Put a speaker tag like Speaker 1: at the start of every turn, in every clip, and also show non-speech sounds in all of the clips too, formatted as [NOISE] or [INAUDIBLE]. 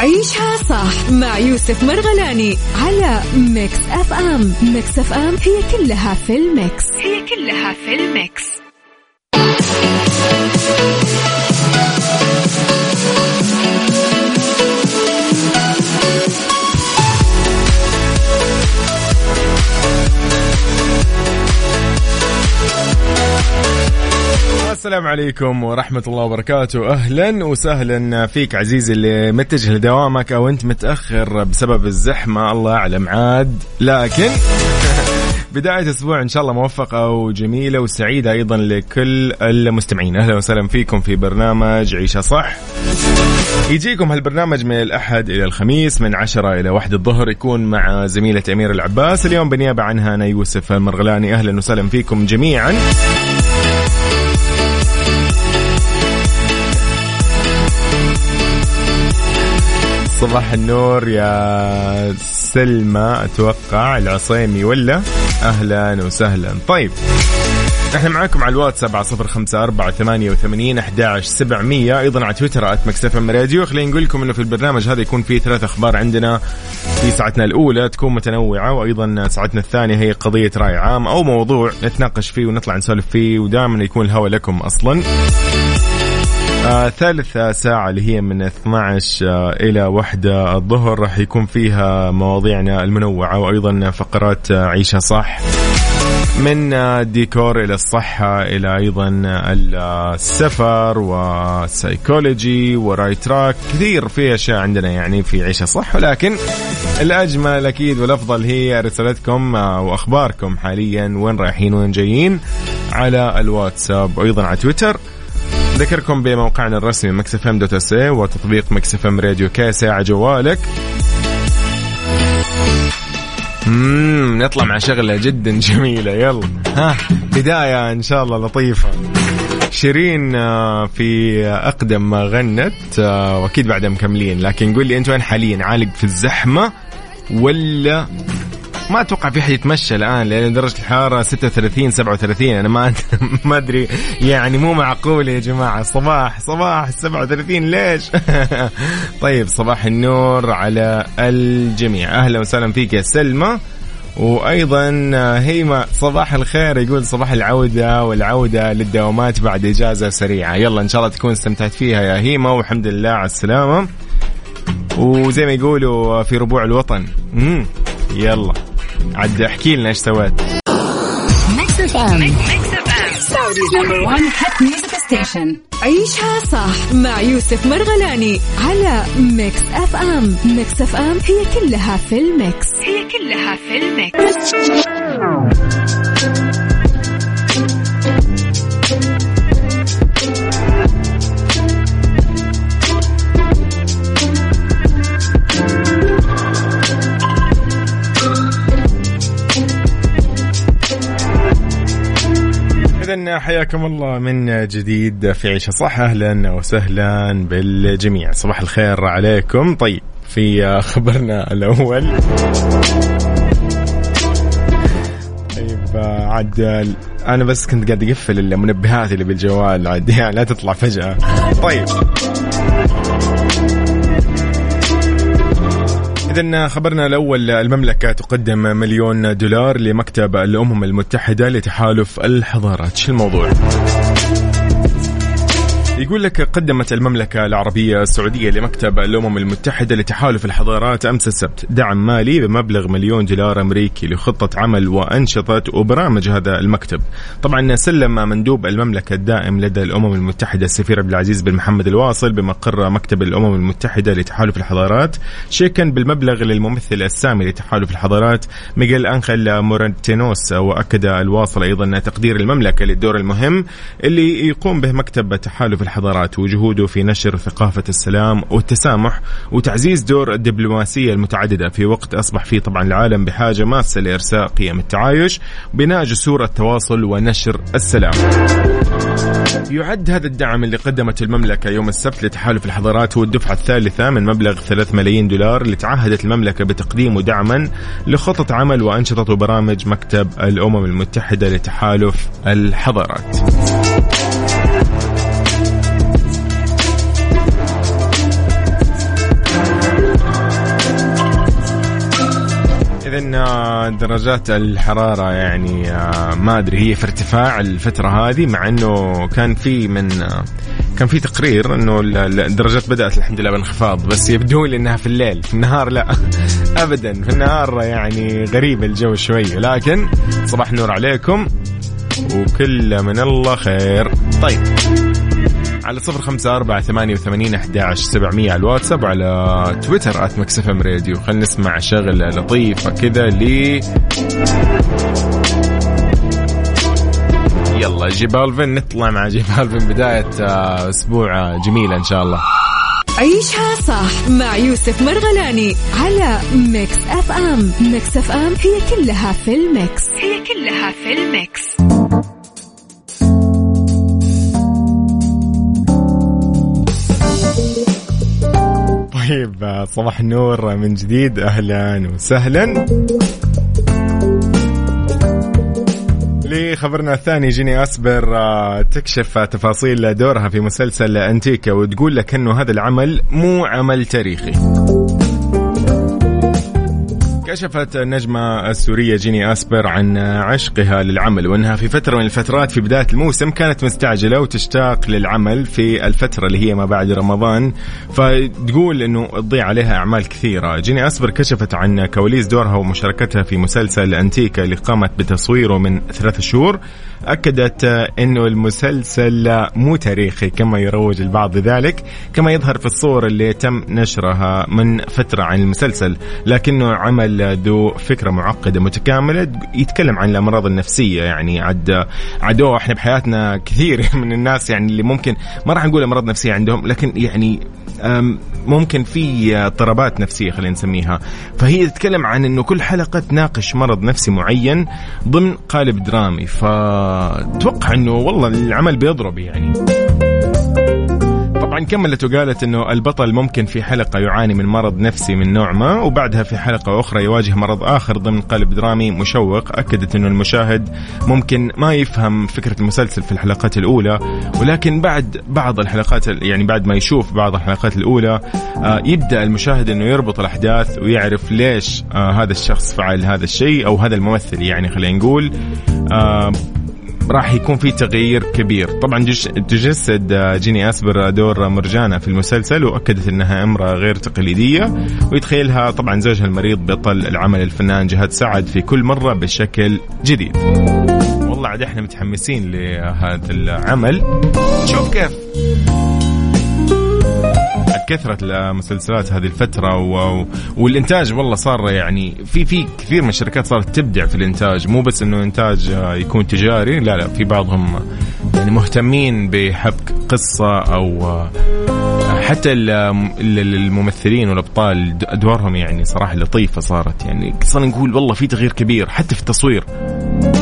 Speaker 1: عيشها صح مع يوسف مرغلاني على Mix FM. Mix FM هي كلها في ال mix. هي كلها في ال mix.
Speaker 2: السلام عليكم ورحمة الله وبركاته. أهلا وسهلا فيك عزيزي اللي متجه لدوامك أو أنت متأخر بسبب الزحمة الله أعلم عاد. لكن [LAUGHS] بداية أسبوع إن شاء الله موفقة وجميلة وسعيدة أيضا لكل المستمعين. أهلا وسهلا فيكم في برنامج عيشة صح يجيكم هالبرنامج من الأحد إلى الخميس من عشرة إلى واحد الظهر يكون مع زميلة أمير العباس. اليوم بنيابة عنها أنا يوسف المرغلاني أهلا وسهلا فيكم جميعا. صباح النور يا سلمى أتوقع. العصيمي ولا؟ أهلا وسهلا. طيب إحنا معاكم على الواتس سبعة صفر خمسة أربعة ثمانية وثمانين أحد سبعمية. أيضا على تويتر at Mix FM Radio. خلينا نقول لكم إنه في البرنامج هذا يكون فيه ثلاث أخبار عندنا. في ساعتنا الأولى تكون متنوعة وأيضا ساعتنا الثانية هي قضية رأي عام أو موضوع نتناقش فيه ونطلع نسولف فيه ودائما يكون الهوى لكم أصلا. آه ثالث ساعة اللي هي من 12 آه إلى واحدة الظهر راح يكون فيها مواضيعنا المنوعة وأيضا فقرات آه عيشة صح. من الديكور إلى الصحة إلى أيضا السفر والسايكولوجي وراي تراك. كثير في أشياء عندنا يعني في عيشة صح ولكن الأجمل أكيد والأفضل هي رسالتكم وأخباركم حاليا. وين رايحين؟ وين جايين؟ على الواتساب وأيضا على تويتر. ذكركم بموقعنا الرسمي Mix FM dot SA وتطبيق Mix FM Radio KSA على جوالك مم نطلع مع شغلة جدا جميلة. يلا. ها. بداية إن شاء الله لطيفة. شيرين آه، في أقدم ما غنت آه، وأكيد بعدها مكملين. لكن قول لي أنت وين حاليا؟ عالق في الزحمة ولا ما أتوقع في حد يتمشى الآن لأن درجه الحراره 36 37 أنا ما [LAUGHS] ما أدري. يعني مو معقول يا جماعة. صباح صباح 37 ليش؟ [LAUGHS] طيب صباح النور على الجميع. أهلا وسهلا فيك يا سلمى. وأيضا هيما صباح الخير. يقول صباح العودة والعودة للدوامات بعد إجازة سريعة. يلا إن شاء الله تكون استمتعت فيها يا هيما والحمد لله على السلامة. وزي ما يقولوا في ربوع الوطن. امم يلا. عاد احكي لنا إيش سويت.
Speaker 1: عيشها صح مع يوسف مرغلاني على Mix FM Mix FM هي كلها في ال mix. هي كلها في ال mix.
Speaker 2: إذا حياكم الله من جديد في عيشة صح أهلا وسهلا بالجميع. صباح الخير عليكم. طيب في خبرنا الأول. طيب عاد أنا بس كنت قاعد أقفل المنبهات اللي بالجوال عاد يعني لا تطلع فجأة. طيب. إذا خبرنا الأول المملكة تقدم مليون دولار لمكتب الأمم المتحدة لتحالف الحضارات شو الموضوع؟ يقول لك قدمت المملكة العربية السعودية لمكتب الأمم المتحدة لتحالف الحضارات أمس السبت دعم مالي بمبلغ مليون دولار أمريكي لخطة عمل وأنشطة وبرامج هذا المكتب. طبعا سلم مندوب المملكة الدائم لدى الأمم المتحدة السفير عبد العزيز بن محمد الواصل بمقر مكتب الأمم المتحدة لتحالف الحضارات شيكا بالمبلغ للممثل السامي لتحالف الحضارات ميغيل أنخيل مورنتينوس وأكد الواصل أيضا تقدير المملكة للدور المهم اللي يقوم به مكتب تحالف الحضارات وجهوده في نشر ثقافة السلام والتسامح وتعزيز دور الدبلوماسية المتعددة. في وقت أصبح فيه طبعا العالم بحاجة ماسة لإرساء قيم التعايش بناء جسور التواصل ونشر السلام. يعد هذا الدعم اللي قدمته المملكة يوم السبت لتحالف الحضارات هو الدفعة الثالثة من مبلغ 3 ملايين دولار اللي تعهدت المملكة بتقديمه دعما لخطط عمل وأنشطة وبرامج مكتب الأمم المتحدة لتحالف الحضارات. ان درجات الحرارة يعني آه، ما أدري هي في ارتفاع الفترة هذه مع إنه كان في من آه، كان في تقرير إنه الدرجات بدأت الحمد لله بانخفاض بس يبدو لي انها في الليل في النهار لا [LAUGHS] ابدا في النهار يعني غريب الجو شوية لكن صباح النور عليكم وكل من الله خير. طيب. على صفر خمسة أربعة ثمانية وثمانين أحد سبعمية على الواتساب وعلى تويتر at Mix FM Radio. خلينا نسمع شغلة لطيفة كذا لي يلا J Balvin نطلع مع J Balvin بداية آه، أسبوع جميلة إن شاء الله.
Speaker 1: عيشها صح مع يوسف مرغلاني على Mix FM. Mix FM هي كلها في ال mix. هي كلها في ال mix.
Speaker 2: طيب صباح النور من جديد. أهلا وسهلا. لخبرنا الثاني جيني أسبر آه، تكشف تفاصيل دورها في مسلسل أنتيكا وتقول لك أنه هذا العمل مو عمل تاريخي. كشفت النجمة السورية جيني أسبر عن عشقها للعمل وأنها في فترة من الفترات في بداية الموسم كانت مستعجلة وتشتاق للعمل في الفترة اللي هي ما بعد رمضان. فتقول أنه تضيع عليها أعمال كثيرة. جيني أسبر كشفت عن كواليس دورها ومشاركتها في مسلسل أنتيكا اللي قامت بتصويره من ثلاثة شهور. أكدت أنه المسلسل مو تاريخي كما يروج البعض ذلك كما يظهر في الصور اللي تم نشرها من فترة عن المسلسل. لكنه عمل ذو فكرة معقدة متكاملة يتكلم عن الأمراض النفسية. يعني عد عدوه إحنا بحياتنا كثير [LAUGHS] من الناس يعني اللي ممكن ما راح نقول أمراض نفسية عندهم لكن يعني ممكن في اضطرابات نفسية خلينا نسميها. فهي تتكلم عن إنه كل حلقة تناقش مرض نفسي معين ضمن قالب درامي. فتوقع إنه والله العمل بيضرب يعني. طبعا كملت وقالت إنه البطل ممكن في حلقة يعاني من مرض نفسي من نوع ما وبعدها في حلقة أخرى يواجه مرض آخر ضمن قالب درامي مشوق أكدت إنه المشاهد ممكن ما يفهم فكرة المسلسل في الحلقات الأولى ولكن بعد بعض الحلقات يعني بعد ما يشوف بعض الحلقات الأولى آه، يبدأ المشاهد إنه يربط الأحداث ويعرف ليش آه، هذا الشخص فعل هذا الشيء أو هذا الممثل يعني خلينا نقول آه، راح يكون في تغيير كبير. طبعا تجسد جيني أسبر دور مرجانة في المسلسل وأكدت أنها أمرأة غير تقليدية ويتخيلها طبعا زوجها المريض بطل العمل الفنان جهاد سعد في كل مرة بشكل جديد. والله عاد إحنا متحمسين لهذا العمل. شوف كيف. كثرة المسلسلات هذه الفترة و... والإنتاج والله صار يعني في في كثير من الشركات صارت تبدع في الإنتاج. مو بس إنه إنتاج يكون تجاري لا لا في بعضهم يعني مهتمين بحبك قصة أو حتى الممثلين والأبطال أدوارهم يعني صراحة لطيفة صارت. يعني صرنا نقول والله في تغيير كبير حتى في التصوير.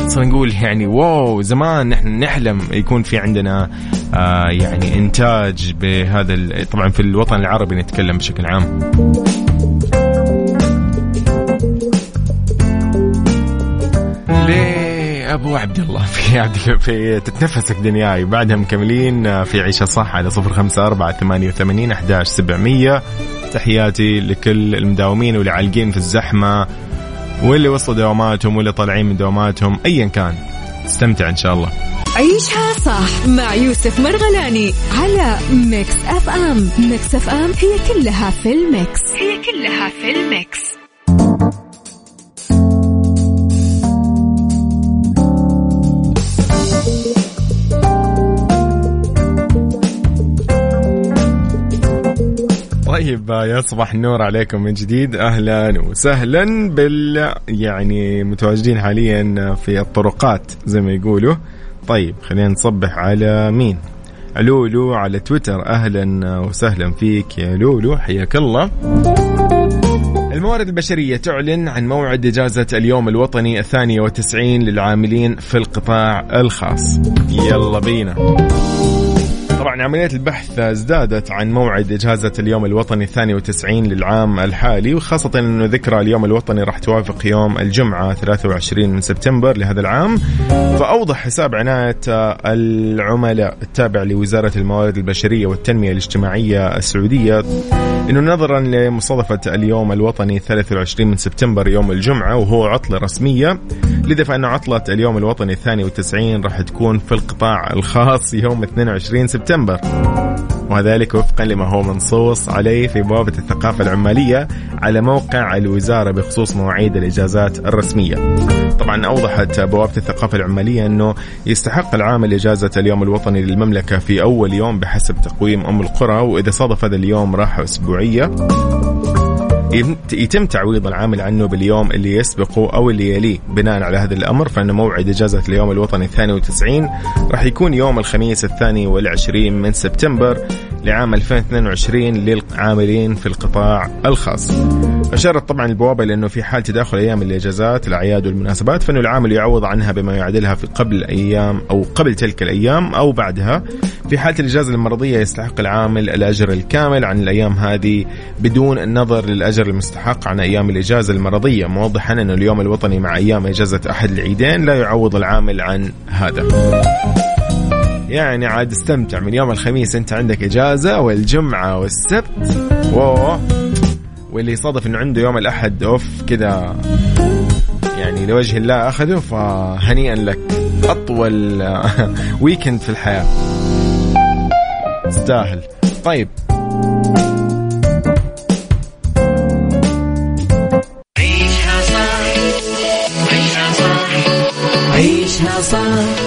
Speaker 2: صرنا نقول يعني واو زمان نحن نحلم يكون في عندنا آه يعني إنتاج بهذا طبعا في الوطن العربي نتكلم بشكل عام. أبو عبد الله. [LAUGHS] في عبد في تتنفسك دنياي. بعدها مكملين في عيشة صح على صفر خمسة أربعة ثمانية وثمانين أحداش سبعمية. تحياتي لكل المداومين واللي عالقين في الزحمة واللي وصلوا دواماتهم واللي طالعين من دواماتهم ايا كان. استمتع إن شاء الله.
Speaker 1: عيشها صح مع يوسف مرغلاني على Mix FM. Mix FM هي كلها في ال mix. هي كلها في ال mix.
Speaker 2: طيب يا صباح النور عليكم من جديد. أهلا وسهلا بال يعني متواجدين حاليا في الطرقات زي ما يقولوا. طيب خلينا نصبح على مين؟ لولو على تويتر. أهلا وسهلا فيك يا لولو حياك الله. الموارد البشرية تعلن عن موعد إجازة اليوم الوطني الثاني والتسعين للعاملين في القطاع الخاص. يلا بينا. طبعا عملية البحث ازدادت عن موعد إجازة اليوم الوطني الثاني والتسعين للعام الحالي وخاصة أنه ذكرى اليوم الوطني راح توافق يوم الجمعة 23 من سبتمبر لهذا العام. فأوضح حساب عناية العملاء التابع لوزارة الموارد البشرية والتنمية الاجتماعية السعودية إنه نظرا لمصادفه اليوم الوطني 23 من سبتمبر يوم الجمعة وهو عطلة رسمية لذا فان عطلة اليوم الوطني الثاني والتسعين راح تكون في القطاع الخاص يوم 22 سبتمبر. وذلك وفقا لما هو منصوص عليه في بوابة الثقافة العمالية على موقع الوزارة بخصوص مواعيد الإجازات الرسمية. طبعا أوضحت بوابة الثقافة العمالية أنه يستحق العامل إجازة اليوم الوطني للمملكة في أول يوم بحسب تقويم أم القرى وإذا صادف هذا اليوم راحة أسبوعية. يتم تعويض العامل عنه باليوم اللي يسبقه أو اللي يليه. بناء على هذا الأمر فإن موعد إجازة اليوم الوطني الثاني والتسعين راح يكون يوم الخميس الثاني والعشرين من سبتمبر. لعام 2022 للعاملين في القطاع الخاص. أشارت طبعا البوابة لأنه في حال تداخل أيام الإجازات الأعياد والمناسبات فإنه العامل يعوض عنها بما يعادلها في قبل أيام أو قبل تلك الأيام أو بعدها. في حالة الإجازة المرضية يستحق العامل الأجر الكامل عن الأيام هذه بدون النظر للأجر المستحق عن أيام الإجازة المرضية موضحا أن اليوم الوطني مع أيام إجازة أحد العيدين لا يعوض العامل عن هذا. يعني عاد استمتع. من يوم الخميس انت عندك إجازة والجمعة والسبت. اوه واللي صادف انه عنده يوم الأحد أوف كذا يعني لوجه الله أخذه فهنيئا لك. أطول [LAUGHS] ويكند في الحياة. تستاهل. طيب. عيشها صح. عيشها صح.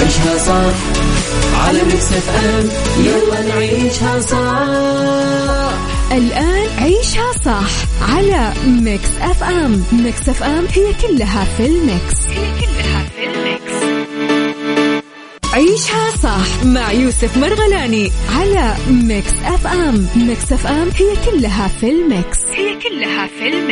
Speaker 2: عيشها صح على Mix FM. يلا نعيشها صح
Speaker 1: الآن عيشها صح على Mix FM. Mix FM هي كلها في ال mix. هي كلها في ال mix. عيشها صح مع يوسف مرغلاني على Mix FM. Mix FM هي كلها في الميكس. هي كلها في الميكس.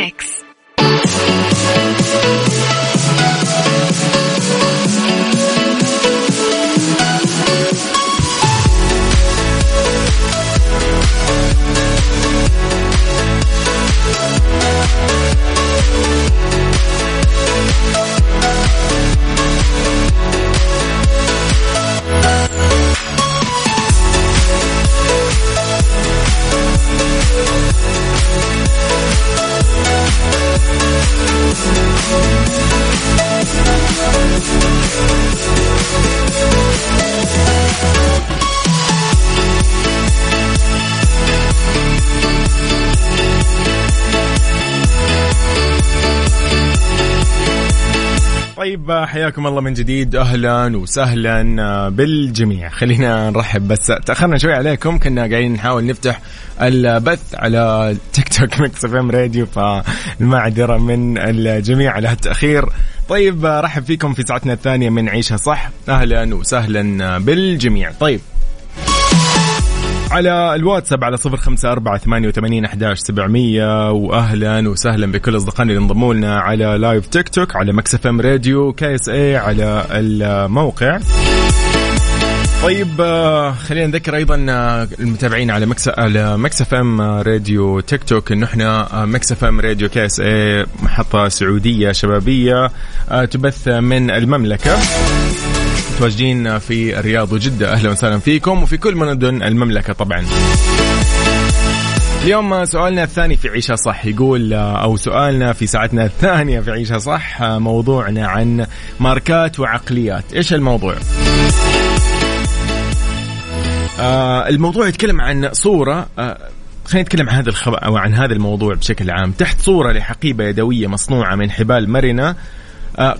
Speaker 2: حياكم الله من جديد. أهلا وسهلا آه، بالجميع. خلينا نرحب بس تأخرنا شوي عليكم. كنا قاعدين نحاول نفتح البث على تيك توك [LAUGHS] Mix FM Radio فالمعذرة من الجميع على التاخير طيب آه، رحب فيكم في ساعتنا الثانية من عيشها صح. أهلا وسهلا بالجميع. طيب على الواتساب على صفر خمسة أربعة ثمانية وثمانين أحداش سبعمية. وأهلا وسهلا بكل أصدقائنا اللي انضموا لنا على live تيك توك على Mix FM Radio KSA على الموقع. طيب آه، خلينا نذكر أيضا آه، المتابعين على Mix على Mix FM Radio تيك توك انه إحنا آه، Mix FM Radio KSA محطة سعودية شبابية تبث من المملكة. متواجدين في الرياض وجدة. أهلا وسهلا فيكم. وفي كل مدن المملكة طبعا. اليوم سؤالنا الثاني في عيشها صح. يقول أو سؤالنا في ساعتنا الثانية في عيشها صح موضوعنا عن ماركات وعقليات. إيش الموضوع؟ آه الموضوع يتكلم عن صورة. آه خلينا نتكلم عن هذا الخبر أو عن هذا الموضوع بشكل عام. تحت صورة لحقيبة يدوية مصنوعة من حبال مرنة. آه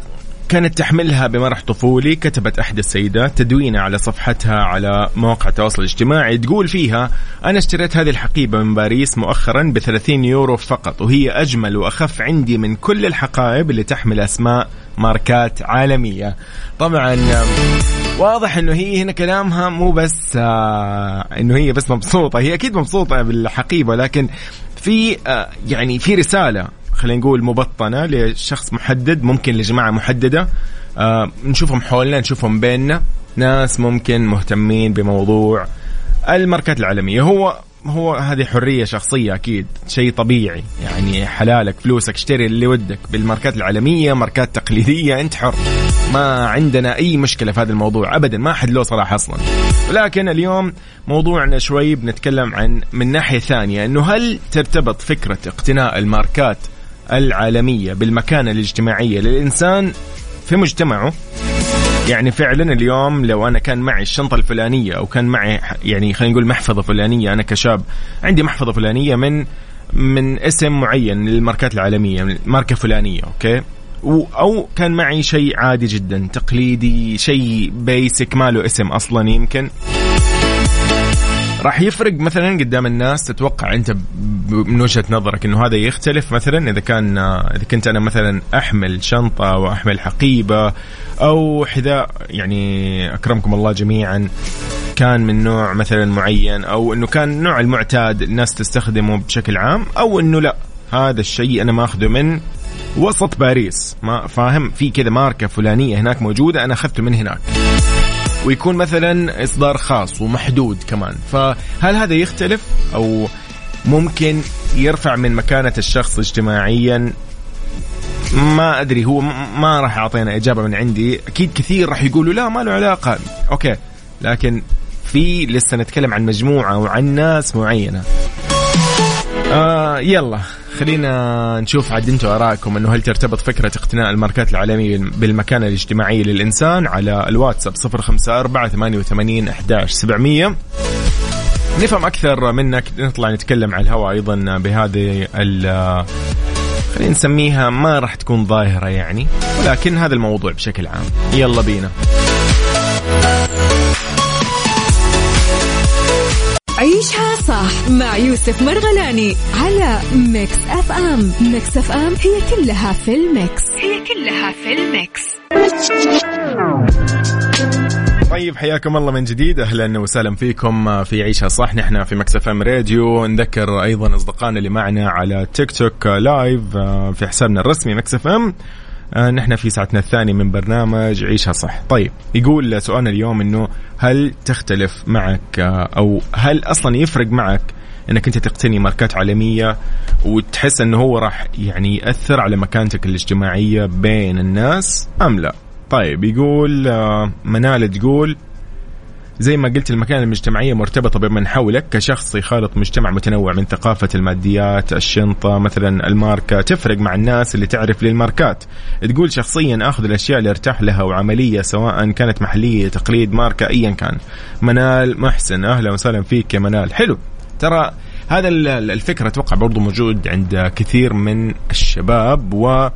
Speaker 2: كانت تحملها بمرح طفولي كتبت احدى السيدات تدوينة على صفحتها على مواقع التواصل الاجتماعي تقول فيها أنا اشتريت هذه الحقيبة من باريس مؤخرا ب 30 يورو فقط وهي أجمل وأخف عندي من كل الحقائب اللي تحمل أسماء ماركات عالمية. طبعا واضح إنه هي هنا كلامها مو بس آه إنه هي بس مبسوطة هي أكيد مبسوطة بالحقيبة لكن في آه يعني في رسالة خلينا نقول مبطنة لشخص محدد ممكن لجماعة محددة. آه نشوفهم حولنا نشوفهم بيننا. ناس ممكن مهتمين بموضوع الماركات العالمية. هو هو هذه حرية شخصية أكيد شيء طبيعي. يعني حلالك فلوسك اشتري اللي ودك. بالماركات العالمية ماركات تقليدية أنت حر. ما عندنا أي مشكلة في هذا الموضوع ابدا. ما حد له صراحة أصلا. ولكن اليوم موضوعنا شوي بنتكلم عن من ناحية ثانية إنه هل ترتبط فكرة اقتناء الماركات العالمية بالمكانة الاجتماعية للإنسان في مجتمعه. يعني فعلا اليوم لو أنا كان معي الشنطة الفلانية أو كان معي يعني خلينا نقول محفظة فلانية أنا كشاب عندي محفظة فلانية من من اسم معين للماركات العالمية ماركة فلانية أوكي؟ أو كان معي شيء عادي جدا تقليدي شيء بيسك ما له اسم أصلا يمكن. راح يفرق مثلا قدام الناس تتوقع أنت من وجهة نظرك إنه هذا يختلف مثلا إذا كان إذا كنت أنا مثلا أحمل شنطة وأحمل حقيبة أو حذاء يعني أكرمكم الله جميعا كان من نوع مثلا معين أو إنه كان نوع المعتاد الناس تستخدمه بشكل عام أو إنه لا هذا الشيء أنا ماخذه من وسط باريس. ما فاهم في كذا ماركة فلانية هناك موجودة أنا أخذته من هناك. ويكون مثلا إصدار خاص ومحدود كمان. فهل هذا يختلف؟ أو ممكن يرفع من مكانة الشخص اجتماعيا؟ ما أدري. هو ما راح يعطينا إجابة من عندي. أكيد كثير راح يقولوا لا ما له علاقة. أوكي. لكن في لسه نتكلم عن مجموعة وعن ناس معينة. آه يلا. خلينا نشوف عاد أنتم آرائكم إنه هل ترتبط فكرة اقتناء الماركات العالمية بالمكانه الاجتماعيه للإنسان على الواتساب 054 88 11 700 نفهم أكثر منك نطلع نتكلم على الهواء أيضا بهذه ال خلينا نسميها ما راح تكون ظاهرة يعني ولكن هذا الموضوع بشكل عام. يلا بينا.
Speaker 1: عيشها صح مع يوسف مرغلاني على Mix FM. Mix FM هي كلها في ال mix. هي كلها في ال mix.
Speaker 2: طيب حياكم الله من جديد. أهلا وسهلا فيكم في عيشها صح. نحن في Mix FM Radio. نذكر أيضا أصدقائنا اللي معنا على تيك توك live في حسابنا الرسمي Mix FM. آه، نحن في ساعتنا الثانية من برنامج عيشها صح. طيب يقول سؤالنا اليوم إنه هل تختلف معك آه، أو هل أصلا يفرق معك إنك أنت تقتني ماركات عالمية وتحس إنه هو راح يعني يأثر على مكانتك الاجتماعية بين الناس أم لا؟ طيب يقول آه، منال تقول زي ما قلت المكانة المجتمعية مرتبطة بمن حولك كشخص يخالط مجتمع متنوع من ثقافة الماديات الشنطة مثلا الماركة. تفرق مع الناس اللي تعرف للماركات. تقول شخصيا أخذ الأشياء اللي ارتاح لها وعملية سواء كانت محلية تقليد ماركة أيا كان. منال محسن أهلا وسهلا فيك يا منال. حلو. ترى هذا الفكرة أتوقع برضو موجود عند كثير من الشباب و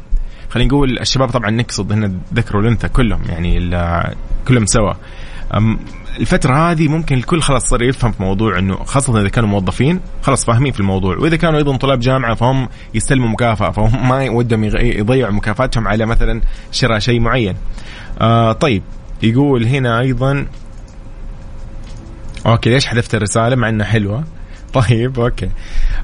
Speaker 2: خلينا نقول الشباب طبعا نقصد هنا الذكر والأنثى كلهم يعني كلهم سوا. الفترة هذه ممكن الكل خلاص صار يفهم في موضوع إنه خاصة إذا كانوا موظفين خلاص فاهمين في الموضوع وإذا كانوا أيضا طلاب جامعة فهم يستلموا مكافأة فهم ما ودهم يضيعوا مكافاتهم على مثلا شراء شيء معين. آه طيب يقول هنا أيضا okay ليش حذفت الرسالة مع إنها حلوة؟ [LAUGHS] طيب okay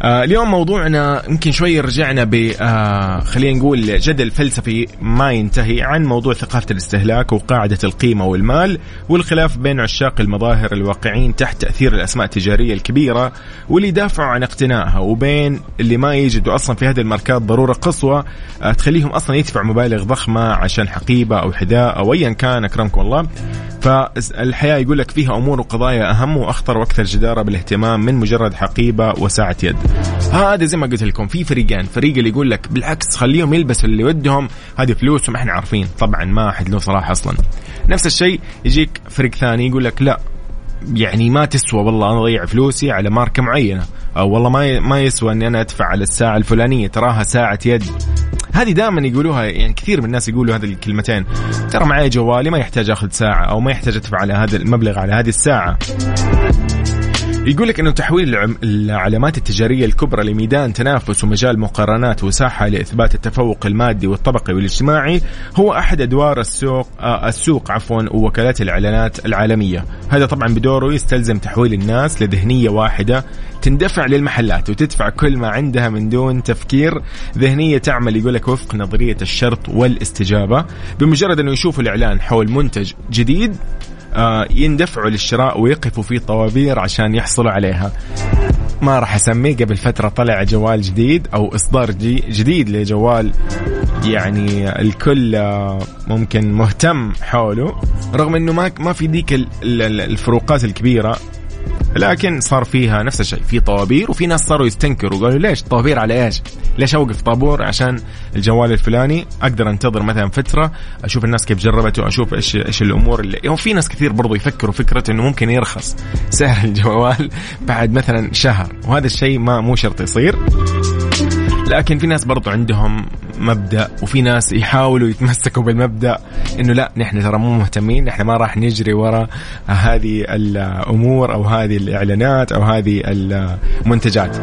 Speaker 2: آه اليوم موضوعنا يمكن شوي رجعنا ب آه خلينا نقول جدل فلسفي ما ينتهي عن موضوع ثقافة الاستهلاك وقاعدة القيمة والمال والخلاف بين عشاق المظاهر الواقعين تحت تأثير الأسماء التجارية الكبيرة واللي يدافعوا عن اقتنائها وبين اللي ما يجدوا أصلا في هذه الماركات ضرورة قصوى آه تخليهم أصلا يدفعوا مبالغ ضخمة عشان حقيبة أو حذاء أو ايا كان أكرمكم الله. فالحياة يقول لك فيها أمور وقضايا أهم وأخطر وأكثر جدارة بالاهتمام من مجرد حقيبة وساعة يد. هذا زي ما قلت لكم في فريقين فريق اللي يقول لك بالعكس خليهم يلبسوا اللي ودهم هذه فلوسهم إحنا عارفين. طبعا ما أحد له صلاح أصلا. نفس الشيء يجيك فريق ثاني يقول لك لا يعني ما تسوى والله أنا أضيع فلوسي على ماركة معينة. أو والله ما ما يسوى إني أنا أدفع على الساعة الفلانية تراها ساعة يد. هذه دائما يقولوها يعني كثير من الناس يقولوا هذه الكلمتين. ترى معي جوالي ما يحتاج أخذ ساعة أو ما يحتاج أدفع على هذا المبلغ على هذه الساعة. يقول لك إنه تحويل العلامات التجارية الكبرى لميدان تنافس ومجال مقارنات وساحة لإثبات التفوق المادي والطبقي والاجتماعي هو أحد أدوار السوق آه السوق عفوا ووكالات الإعلانات العالمية، هذا طبعا بدوره يستلزم تحويل الناس لذهنية واحدة تندفع للمحلات وتدفع كل ما عندها من دون تفكير. ذهنية تعمل يقول لك وفق نظرية الشرط والاستجابة، بمجرد إنه يشوفوا الإعلان حول منتج جديد يندفعوا للشراء ويقفوا في طوابير عشان يحصلوا عليها. ما راح أسميه. قبل فترة طلع جوال جديد أو إصدار جديد لجوال يعني الكل آه، ممكن مهتم حوله رغم إنه ما ما في ديك الفروقات الكبيرة. لكن صار فيها نفس الشيء. في طوابير وفي ناس صاروا يستنكروا قالوا ليش؟ طوابير على إيش؟ ليش أوقف طابور عشان الجوال الفلاني؟ أقدر أنتظر مثلا فترة أشوف الناس كيف جربته أشوف إيش إيش الأمور اللي. يعني في ناس كثير برضو يفكروا فكرة إنه ممكن يرخص سعر [LAUGHS] الجوال بعد مثلا شهر وهذا الشيء ما مو شرط يصير. لكن في ناس برضو عندهم مبدأ وفي ناس يحاولوا يتمسكوا بالمبدأ إنه لا نحن ترى مو مهتمين نحن ما راح نجري ورا هذه الأمور أو هذه الإعلانات أو هذه المنتجات.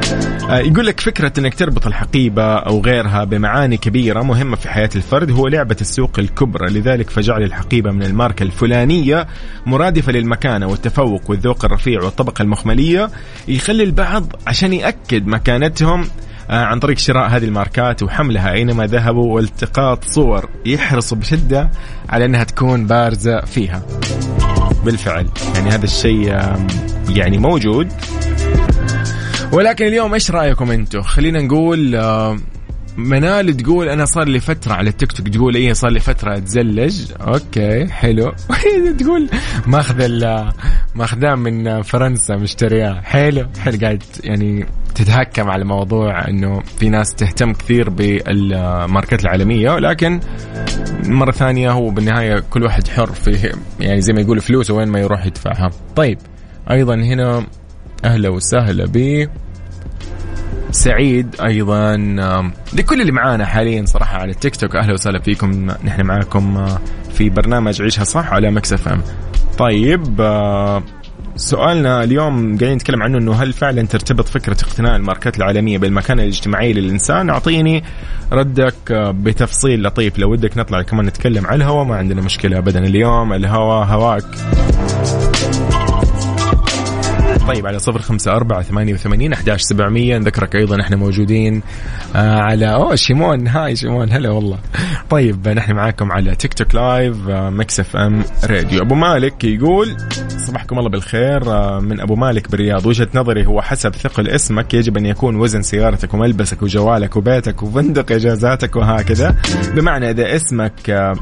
Speaker 2: آه، يقول لك فكرة إنك تربط الحقيبة أو غيرها بمعاني كبيرة مهمة في حياة الفرد هو لعبة السوق الكبرى لذلك فجعل الحقيبة من الماركة الفلانية مرادفة للمكانة والتفوق والذوق الرفيع والطبقة المخملية يخلي البعض عشان يأكد مكانتهم عن طريق شراء هذه الماركات وحملها أينما ذهبوا والتقاط صور يحرصوا بشدة على أنها تكون بارزة فيها. بالفعل. يعني هذا الشيء يعني موجود. ولكن اليوم إيش رأيكم أنتم؟ خلينا نقول منال تقول أنا صار لي فترة على التيك توك تقول إيه صار لي فترة أتزلج. أوكي حلو. [LAUGHS] تقول ماخذ ماخذاه من فرنسا مشترياه حلو حلو قاعد يعني تتهكم على موضوع إنه في ناس تهتم كثير بالماركات العالمية ولكن مرة ثانية هو بالنهاية كل واحد حر في يعني زي ما يقول فلوسه وين ما يروح يدفعها. طيب أيضا هنا أهلا وسهلا ب سعيد أيضا لكل اللي معانا حاليا صراحة على التيك توك أهلا وسهلا فيكم. نحن معاكم في برنامج عيشها صح على Mix FM. طيب سؤالنا اليوم قاعدين نتكلم عنه إنه هل فعلا ترتبط فكرة اقتناء الماركات العالمية بالمكانه الاجتماعيه للإنسان؟ أعطيني ردك بتفصيل لطيف لو ودك نطلع كمان نتكلم على الهواء ما عندنا مشكلة ابدا اليوم الهواء هواك. طيب على صفر خمسة أربعة ثمانية وثمانين أحداش سبعمية. نذكرك أيضا إحنا موجودين آه على أوه شيمون. hi شيمون هلا والله. طيب نحن معاكم على TikTok live آه Mix FM Radio. أبو مالك يقول صباحكم الله بالخير آه من أبو مالك بالرياض. وجهة نظري هو حسب ثقل اسمك. يجب أن يكون وزن سيارتك وملبسك وجوالك وبيتك وفندق إجازاتك وهكذا. بمعنى إذا اسمك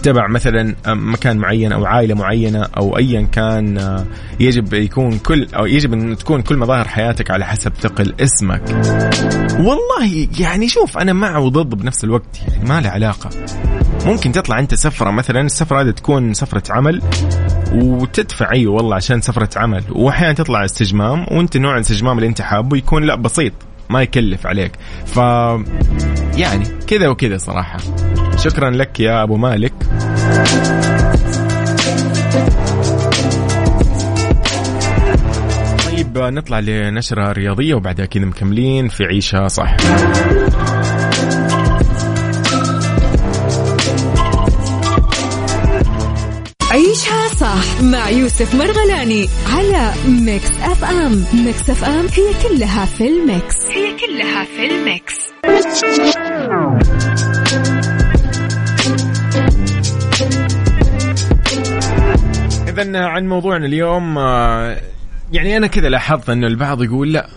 Speaker 2: تبع مثلا مكان معين أو عائلة معينة أو ايا كان آه، يجب يكون كل أو يجب أن تكون كل مظاهر حياتك على حسب ثقل اسمك. والله يعني شوف أنا مع وضد بنفس الوقت يعني ما له علاقة. ممكن تطلع أنت سفرة مثلا السفرة هذه تكون سفرة عمل وتدفع أيوه والله عشان سفرة عمل واحيانا تطلع استجمام وأنت نوع الاستجمام اللي أنت حابه يكون لا بسيط ما يكلف عليك. ف يعني كذا وكذا صراحة. شكرا لك يا أبو مالك. طيب نطلع لنشرة رياضية وبعدها كذا مكملين في عيشها صح
Speaker 1: صح مع يوسف مرغلاني على Mix FM. Mix FM هي كلها في ال mix. هي كلها في الميكس.
Speaker 2: اذا عن موضوعنا اليوم آه، يعني أنا كذا لاحظت إنه البعض يقول لا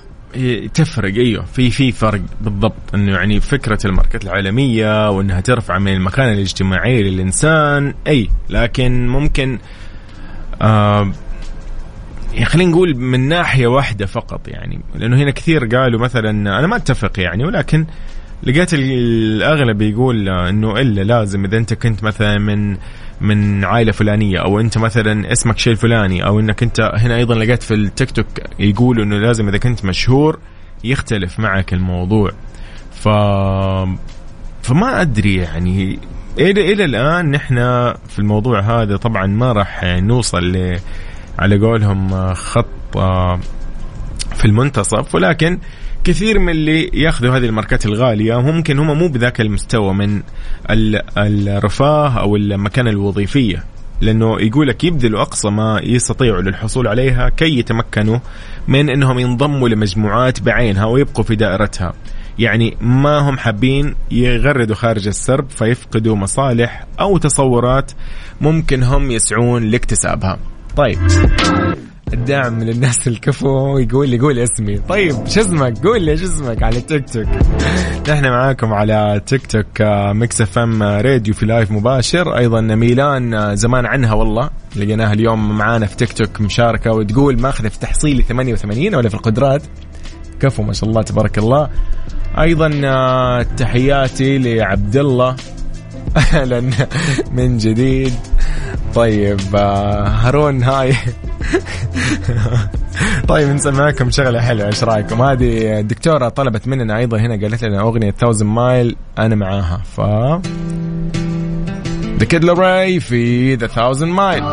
Speaker 2: تفرق. أيوه في في فرق بالضبط. إنه يعني فكرة الماركات العالمية وإنها ترفع من المكانه الاجتماعيه للإنسان أي لكن ممكن آه يعني خلينا نقول من ناحية واحدة فقط يعني لأنه هنا كثير قالوا مثلا أنا ما أتفق يعني ولكن لقيت الأغلب يقول إنه إلا لازم إذا أنت كنت مثلا من من عائلة فلانية أو أنت مثلا اسمك شيء الفلاني أو إنك أنت هنا أيضا لقيت في التيك توك يقولوا إنه لازم إذا كنت مشهور يختلف معك الموضوع. ف فما أدري يعني إلى إلى الآن نحن في الموضوع هذا طبعا ما راح نوصل ل على قولهم خط في المنتصف ولكن كثير من اللي ياخذوا هذه الماركات الغالية ممكن هم مو بذاك المستوى من الرفاه أو المكانة الوظيفية لأنه يقول لك يبذلوا أقصى ما يستطيعوا للحصول عليها كي يتمكنوا من إنهم ينضموا لمجموعات بعينها ويبقوا في دائرتها. يعني ما هم حابين يغردوا خارج السرب فيفقدوا مصالح أو تصورات ممكن هم يسعون لاكتسابها. طيب. الدعم للناس [LAUGHS] الكفو يقول لي قول اسمي. طيب شو اسمك؟ قول لي شو اسمك على تيك توك. نحن معاكم على TikTok Mix FM Radio في live مباشر. أيضا ميلان آه، زمان عنها والله. لقيناها اليوم معانا في تيك توك مشاركة وتقول ماخذة في تحصيلي 88 ولا في القدرات. كفو ما شاء الله تبارك الله. أيضا آه، تحياتي لعبد الله [LAUGHS] أهلا من جديد. طيب آه، هارون hi. [LAUGHS] طيب نسمعكم شغلة حلوة إيش رأيكم؟ هذه الدكتورة طلبت مننا أيضا هنا قالت لنا أغنية 1000 mile أنا معاها. ف the Kid في the 1000 mile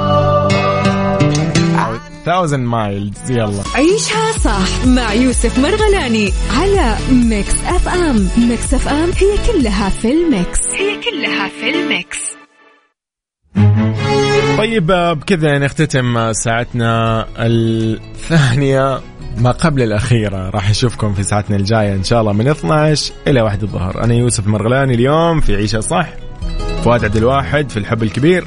Speaker 2: 1000 miles يلا
Speaker 1: عيشها صح مع يوسف مرغلاني على Mix FM Mix FM هي كلها في ال mix. هي كلها في الميكس.
Speaker 2: طيب بكذا نختتم ساعتنا الثانية ما قبل الأخيرة. راح نشوفكم في ساعتنا الجاية إن شاء الله من 12 إلى 1 الظهر. أنا يوسف مرغلاني اليوم في عيشة صح. فؤاد عبد الواحد في الحب الكبير.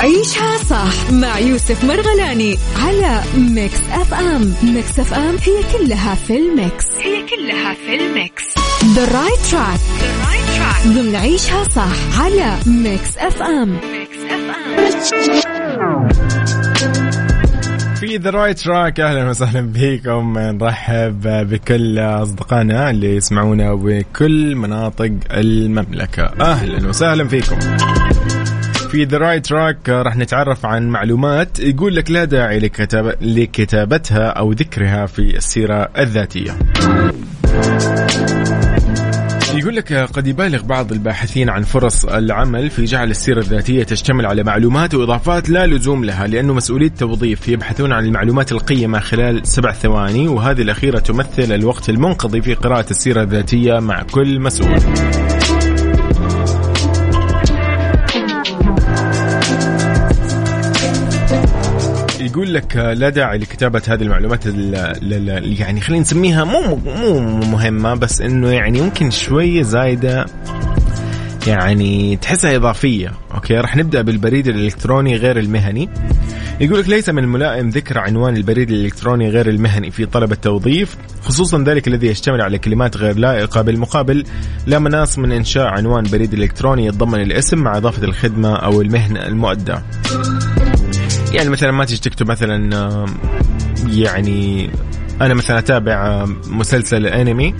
Speaker 1: عيشها صح مع يوسف مرغلاني على Mix FM. Mix FM هي كلها في ال mix. هي كلها في ال mix. The right track. The right track. ضمن عيشها صح على Mix FM. Mix F M.
Speaker 2: في the right track أهلا وسهلا بكم. نرحب بكل أصدقائنا اللي يسمعونا بكل مناطق المملكة. أهلا وسهلا فيكم. في the right track راح نتعرف عن معلومات يقول لك لا داعي لكتاب لكتابتها أو ذكرها في السيرة الذاتية. يقول لك قد يبالغ بعض الباحثين عن فرص العمل في جعل السيرة الذاتية تشتمل على معلومات وإضافات لا لزوم لها لأنه مسؤولية توظيف يبحثون عن المعلومات القيمة خلال سبع ثواني وهذه الأخيرة تمثل الوقت المنقضي في قراءة السيرة الذاتية مع كل مسؤول. يقول لك لا داعي لكتابة هذه المعلومات يعني خلينا نسميها مو مو مهمة بس إنه يعني ممكن شوية زايدة يعني تحسها إضافية. أوكي راح نبدأ بالبريد الإلكتروني غير المهني. يقول لك ليس من الملائم ذكر عنوان البريد الإلكتروني غير المهني في طلب التوظيف خصوصا ذلك الذي يشتمل على كلمات غير لائقة. بالمقابل لا مناص من إنشاء عنوان بريد إلكتروني يتضمن الاسم مع إضافة الخدمة أو المهنة المؤدى يعني مثلا ما تيجي تكتب مثلا يعني أنا مثلا أتابع مسلسل أنمي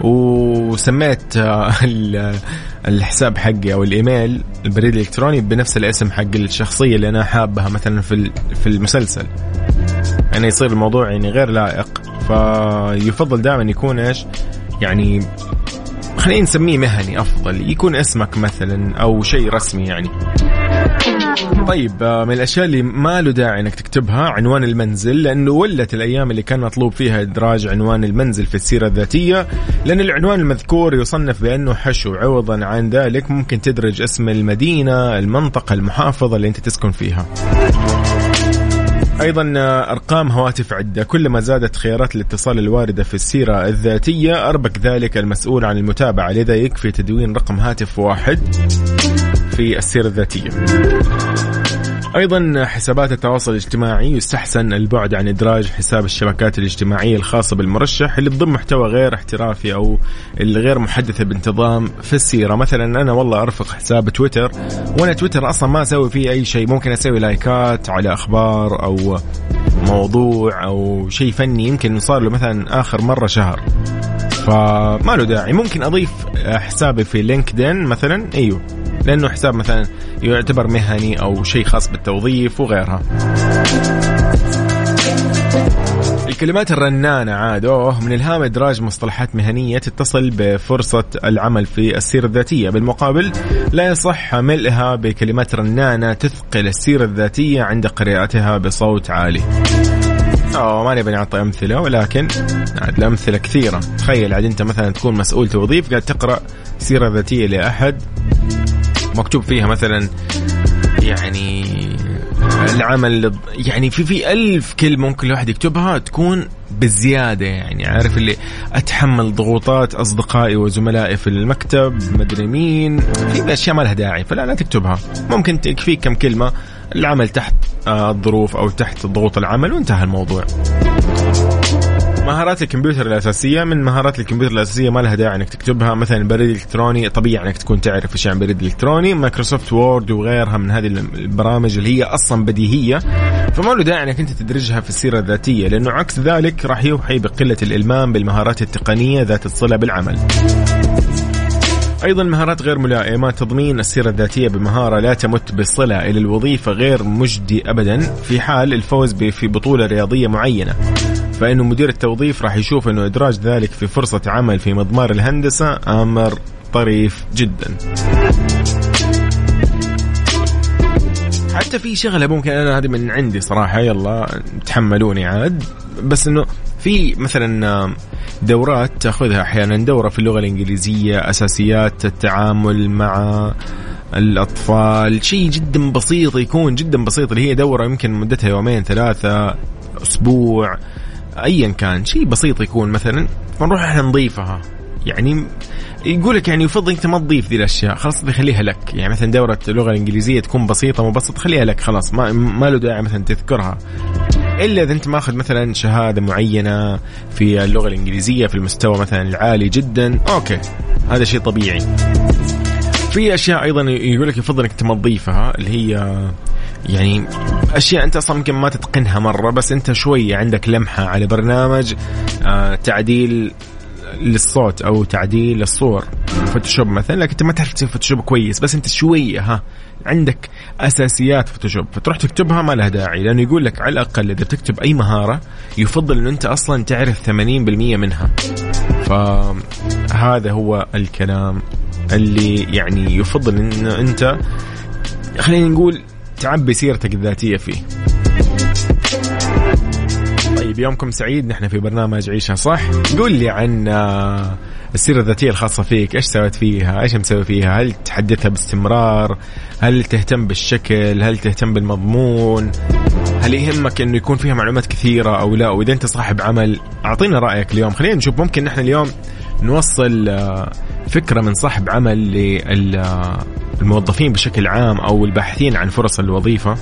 Speaker 2: وسميت آه، [LAUGHS] الحساب حقي أو الإيميل البريد الالكتروني بنفس الاسم حق الشخصية اللي أنا حابها مثلا في في المسلسل. يعني يصير الموضوع يعني غير لائق. فيفضل دائما يكون إيش؟ يعني خلينا نسميه مهني أفضل يكون اسمك مثلا أو شيء رسمي يعني. طيب آه، من الأشياء اللي ما له داعي إنك تكتبها عنوان المنزل لأنه ولت الأيام اللي كان مطلوب فيها إدراج عنوان المنزل في السيرة الذاتية لأن العنوان المذكور يصنف بأنه حشو. عوضا عن ذلك ممكن تدرج اسم المدينة المنطقة المحافظة اللي أنت تسكن فيها. أيضا أرقام هواتف عدة. كلما زادت خيارات الاتصال الواردة في السيرة الذاتية أربك ذلك المسؤول عن المتابعة لذا يكفي تدوين رقم هاتف واحد. في السيرة الذاتية. أيضا حسابات التواصل الاجتماعي يستحسن البعد عن إدراج حساب الشبكات الاجتماعية الخاصة بالمرشح اللي تضم محتوى غير احترافي أو الغير محدثه بانتظام في السيرة. مثلا أنا والله أرفق حساب تويتر وأنا تويتر أصلا ما أسوي فيه أي شيء. ممكن أسوي لايكات على أخبار أو موضوع أو شيء فني يمكن صار له مثلا آخر مرة شهر. فما له داعي. ممكن أضيف حسابي في لينكدين مثلا؟ إيوه. لأنه حساب مثلا يعتبر مهني أو شيء خاص بالتوظيف وغيرها. الكلمات الرنانة عاد أوه من إلهام إدراج مصطلحات مهنية تتصل بفرصة العمل في السيرة الذاتية. بالمقابل لا يصح ملئها بكلمات رنانة تثقل السيرة الذاتية عند قراءتها بصوت عالي. آه ما نبي نعطي أمثلة ولكن عاد الامثله كثيرة. تخيل عاد أنت مثلا تكون مسؤول توظيف قاعد تقرأ سيرة ذاتية لأحد. مكتوب فيها مثلا يعني العمل يعني في في ألف كلمة ممكن الواحد يكتبها تكون بالزيادة يعني عارف اللي أتحمل ضغوطات أصدقائي وزملائي في المكتب مدري مين في أشياء ما لها داعي فلا لا تكتبها. ممكن تكفيك كم كلمة العمل تحت آه، الظروف أو تحت ضغوط العمل وانتهى الموضوع. مهارات الكمبيوتر الأساسية من مهارات الكمبيوتر الأساسية ما لها داعي إنك تكتبها مثلا بريد إلكتروني طبيعي إنك تكون تعرف إيش يعني بريد إلكتروني Microsoft Word وغيرها من هذه البرامج اللي هي أصلا بديهية فما له داعي إنك أنت تدرجها في السيرة الذاتية لأنه عكس ذلك راح يوحي بقلة الإلمام بالمهارات التقنية ذات الصلة بالعمل. أيضا مهارات غير ملائمة تضمين السيرة الذاتية بمهارة لا تمت بالصلة إلى الوظيفة غير مجدي ابدا في حال الفوز في بطولة رياضية معينة. فإنه مدير التوظيف راح يشوف إنه إدراج ذلك في فرصة عمل في مضمار الهندسة أمر طريف جدا. حتى في شغله ممكن أنا هذه من عندي صراحة يلا تحملوني عاد. بس إنه في مثلا دورات تأخذها أحيانا دورة في اللغة الإنجليزية أساسيات التعامل مع الأطفال شيء جدا بسيط يكون جدا بسيط اللي هي دورة يمكن مدتها يومين ثلاثة أسبوع. ايا كان شيء بسيط يكون مثلا فنروح إحنا نضيفها. يعني يقول لك يعني يفضل أنت ما تضيف ذي الأشياء خلاص خليها لك. يعني مثلا دورة اللغة الإنجليزية تكون بسيطة مبسط خليها لك خلاص ما ما له داعي مثلا تذكرها. إلا إذا أنت ماخذ مثلا شهادة معينة في اللغة الإنجليزية في المستوى مثلا العالي جدا أوكي هذا شيء طبيعي. في أشياء أيضا يقول لك يفضل إنك ما تضيفها اللي هي يعني أشياء أنت أصلا يمكن ما تتقنها مرة بس أنت شوية عندك لمحة على برنامج آه تعديل للصوت أو تعديل الصور. Photoshop مثلا لكن أنت ما تعرف تسوي Photoshop كويس بس أنت شوية ها عندك أساسيات Photoshop. فتروح تكتبها ما لها داعي لأنه يقول لك على الأقل إذا تكتب أي مهارة يفضل إنه أنت أصلا تعرف 80% منها. فهذا هو الكلام اللي يعني يفضل إنه أنت خلينا نقول تعبي سيرتك الذاتية فيه. طيب يومكم سعيد. نحن في برنامج عيشها صح. قول لي عن آه، السيرة الذاتية الخاصة فيك. إيش سويت فيها؟ إيش مسوي فيها؟ هل تحدثها باستمرار؟ هل تهتم بالشكل؟ هل تهتم بالمضمون؟ هل يهمك إنه يكون فيها معلومات كثيرة أو لا؟ وإذا أنت صاحب عمل أعطينا رأيك اليوم. خلينا نشوف. ممكن نحن اليوم نوصل آه، فكرة من صاحب عمل للموظفين بشكل عام أو الباحثين عن فرص الوظيفة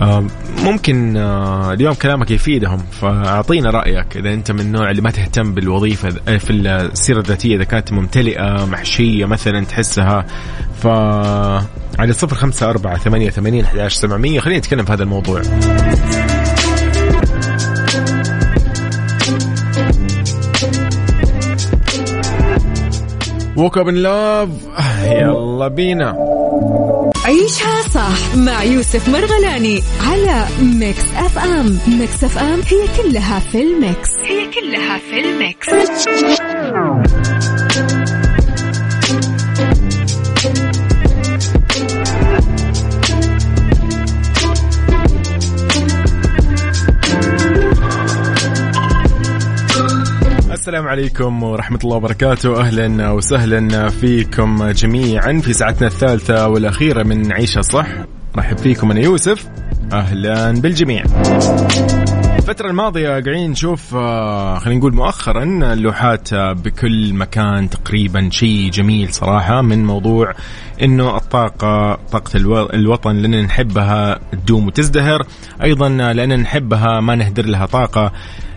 Speaker 2: آه، ممكن آه، اليوم كلامك يفيدهم فأعطينا رأيك إذا أنت من النوع اللي ما تهتم بالوظيفة في السيرة الذاتية إذا كانت ممتلئة محشية مثلا تحسها ف على صفر خمسة أربعة ثمانية ثمانين أحد سبعمية. خلينا نتكلم في هذا الموضوع. Woke up in love يلا بينا
Speaker 1: عيشها صح مع يوسف مرغلاني على Mix FM Mix FM هي كلها في ال mix. هي كلها في ال mix.
Speaker 2: السلام عليكم ورحمة الله وبركاته. أهلا وسهلا فيكم جميعا في ساعتنا الثالثة والأخيرة من عيشة صح. رحب فيكم أنا يوسف. أهلا بالجميع. الفترة الماضية قاعدين نشوف آه، خلينا نقول مؤخرا اللوحات بكل مكان تقريبا شيء جميل صراحة من موضوع إنه الطاقة طاقة الوطن لأن نحبها تدوم وتزدهر. أيضا لأن نحبها ما نهدر لها طاقة.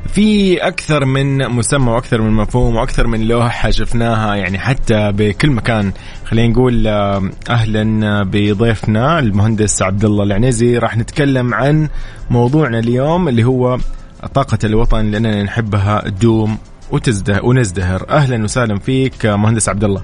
Speaker 2: في أكثر من مسمى وأكثر من مفهوم وأكثر من لوحة شفناها يعني حتى بكل مكان. خلينا نقول آه، أهلا بضيفنا المهندس عبد الله العنزي. راح نتكلم عن موضوعنا اليوم اللي هو طاقة الوطن لأننا نحبها تدوم وتزدهر ونزدهر. أهلا وسهلا فيك مهندس عبد الله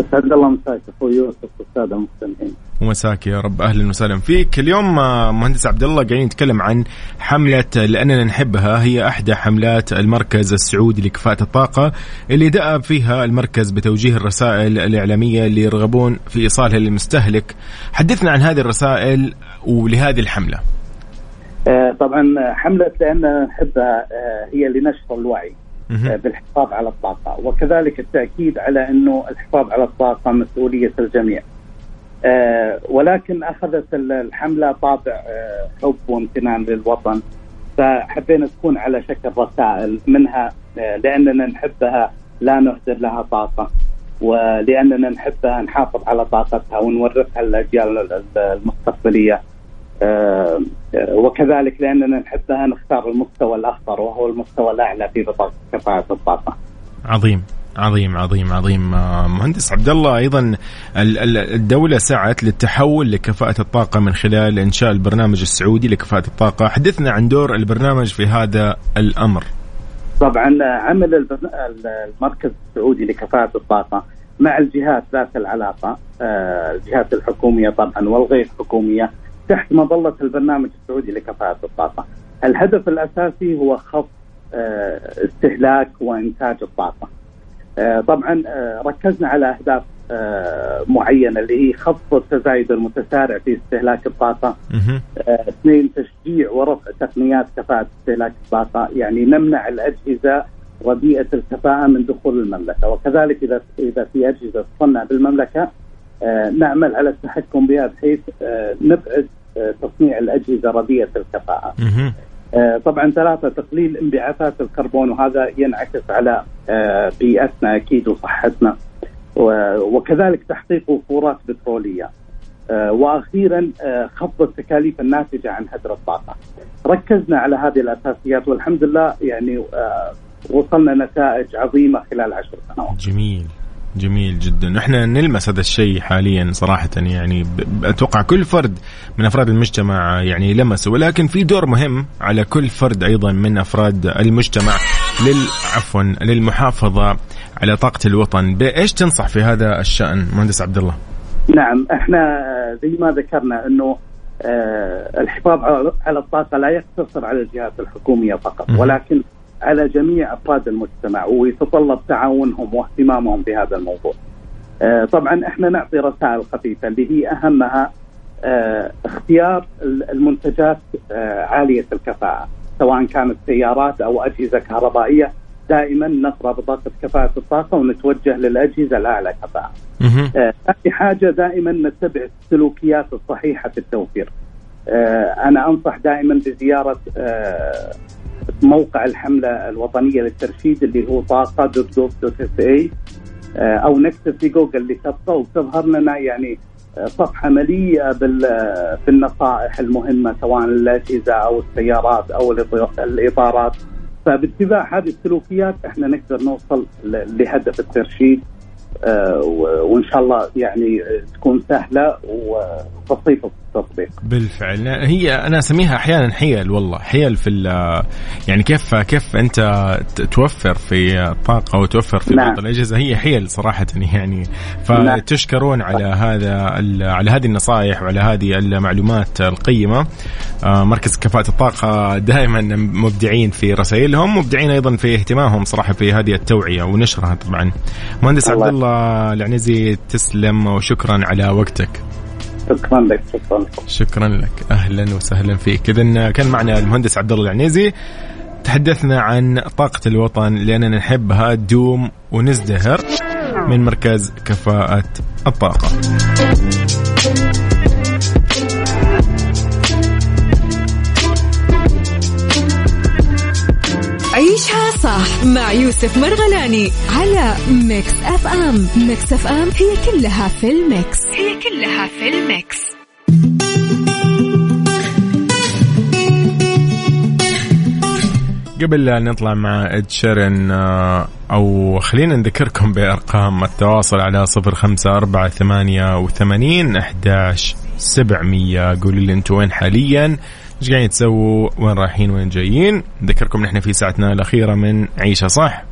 Speaker 3: أسعد الله مساك أخوي يوسف والساده المستمعين.
Speaker 2: ومساك يا رب. أهلا وسهلا فيك. اليوم آه، مهندس عبد الله قاعدين نتكلم عن حملة لأننا نحبها. هي احدى حملات المركز السعودي لكفاءة الطاقة اللي دأب فيها المركز بتوجيه الرسائل الإعلامية اللي يرغبون في إيصالها للمستهلك. حدثنا عن هذه الرسائل ولهذه الحملة.
Speaker 3: آه، طبعا حملة لاننا نحبها آه، هي لنشر الوعي. بالحفاظ على الطاقة وكذلك التأكيد على أنه الحفاظ على الطاقة مسؤولية الجميع. آه، ولكن أخذت الحملة طابع آه، حب وامتنان للوطن فحبينا تكون على شكل رسائل منها لأننا نحبها لا نهدر لها طاقة ولأننا نحبها نحافظ على طاقتها ونورثها للأجيال المستقبلية. آه، وكذلك لأننا نحبها نختار المستوى الأخطر وهو المستوى الأعلى في بطاقة كفاءة الطاقة.
Speaker 2: عظيم عظيم عظيم عظيم آه، مهندس عبد الله أيضا الدولة سعت للتحول لكفاءة الطاقة من خلال إنشاء البرنامج السعودي لكفاءة الطاقة، حدثنا عن دور البرنامج في هذا الأمر.
Speaker 3: طبعا عمل المركز السعودي لكفاءة الطاقة مع الجهات ذات العلاقة آه، الجهات الحكومية طبعا والغير حكومية تحت مظلة البرنامج السعودي لكفاءة الطاقة. الهدف الأساسي هو خفض آه، استهلاك وإنتاج الطاقة. آه، طبعا آه، ركزنا على أهداف معينة اللي هي خفض التزايد المتسارع في استهلاك الطاقة. اثنين تشجيع ورفع تقنيات كفاءة استهلاك الطاقة، يعني نمنع الأجهزة رديئه الكفاءة من دخول المملكة، وكذلك إذا إذا في أجهزة تصنع بالمملكة نعمل على التحكم بها بحيث نبعد تصنيع الأجهزة رديئه الكفاءة. آه، طبعا ثلاثة تقليل انبعاثات الكربون وهذا ينعكس على آه، بيئتنا أكيد وصحتنا وكذلك تحقيق وفورات بترولية. آه، وأخيرا خفض التكاليف الناتجة عن هدر الطاقة. ركزنا على هذه الأساسيات والحمد لله يعني وصلنا نتائج عظيمة خلال عشر سنوات.
Speaker 2: جميل جميل جدا. إحنا نلمس هذا الشيء حاليا صراحة يعني أتوقع كل فرد من أفراد المجتمع يعني لمسه. ولكن في دور مهم على كل فرد أيضا من أفراد المجتمع لل عفوا للمحافظة على طاقة الوطن. بإيش تنصح في هذا الشأن مهندس عبد الله؟
Speaker 3: نعم إحنا زي ما ذكرنا إنه آه الحفاظ على الطاقة لا يقتصر على الجهات الحكومية فقط ولكن على جميع أفراد المجتمع ويتطلب تعاونهم واهتمامهم بهذا الموضوع. آه، طبعا إحنا نعطي رسائل خفيفة اللي هي أهمها آه، اختيار المنتجات آه، عالية الكفاءة سواء كانت سيارات أو أجهزة كهربائية دائما نقرا بطاقه كفاءة الطاقة ونتوجه للأجهزة الأعلى كفاءة. ثاني حاجة دائما نتبع السلوكيات الصحيحة في التوفير. أنا أنصح دائما بزيارة موقع الحملة الوطنية للترشيد اللي هو طاقة dot dot dot SA آه، أو نكتب في جوجل لتبقى وتظهر لنا يعني آه، صفحة مليئة بالنصائح المهمة سواء الأجهزة أو السيارات أو الإطارات. فباتباع هذه السلوكيات إحنا نقدر نوصل لهدف الترشيد آه، وإن شاء الله يعني تكون سهلة وبسيطة. التطبيق.
Speaker 2: بالفعل. هي أنا أسميها أحيانا حيل والله. حيل في يعني كيف كيف أنت توفر في الطاقه وتوفر في نعم. بعض الأجهزة. هي حيل صراحة يعني. فتشكرون على هذا على هذه النصائح وعلى هذه المعلومات القيمة. آه، مركز كفاءة الطاقة دائما مبدعين في رسائلهم مبدعين أيضا في اهتمامهم صراحة في هذه التوعية ونشرها طبعا. مهندس عبد الله العنزي تسلم وشكرا على وقتك.
Speaker 3: شكرا لك شكرا
Speaker 2: شكرا لك. أهلا وسهلا فيك. اذا كان معنا المهندس عبد الله العنيزي. تحدثنا عن طاقة الوطن لأننا نحبها تدوم ونزدهر من مركز كفاءة الطاقة.
Speaker 1: صح مع يوسف مرغلاني على Mix FM. Mix FM هي كلها في ال mix. هي كلها في ال mix.
Speaker 2: قبل لا نطلع مع إد شيرن آه، أو خلينا نذكركم بأرقام التواصل على صفر خمسة أربعة ثمانية وثمانين أحداش سبعمية. قولوا لي أنتم وين حاليا؟ إيش قاعدين تسووا؟ وين رايحين؟ وين جايين؟ نذكركم نحن في ساعتنا الأخيرة من عيشة صح؟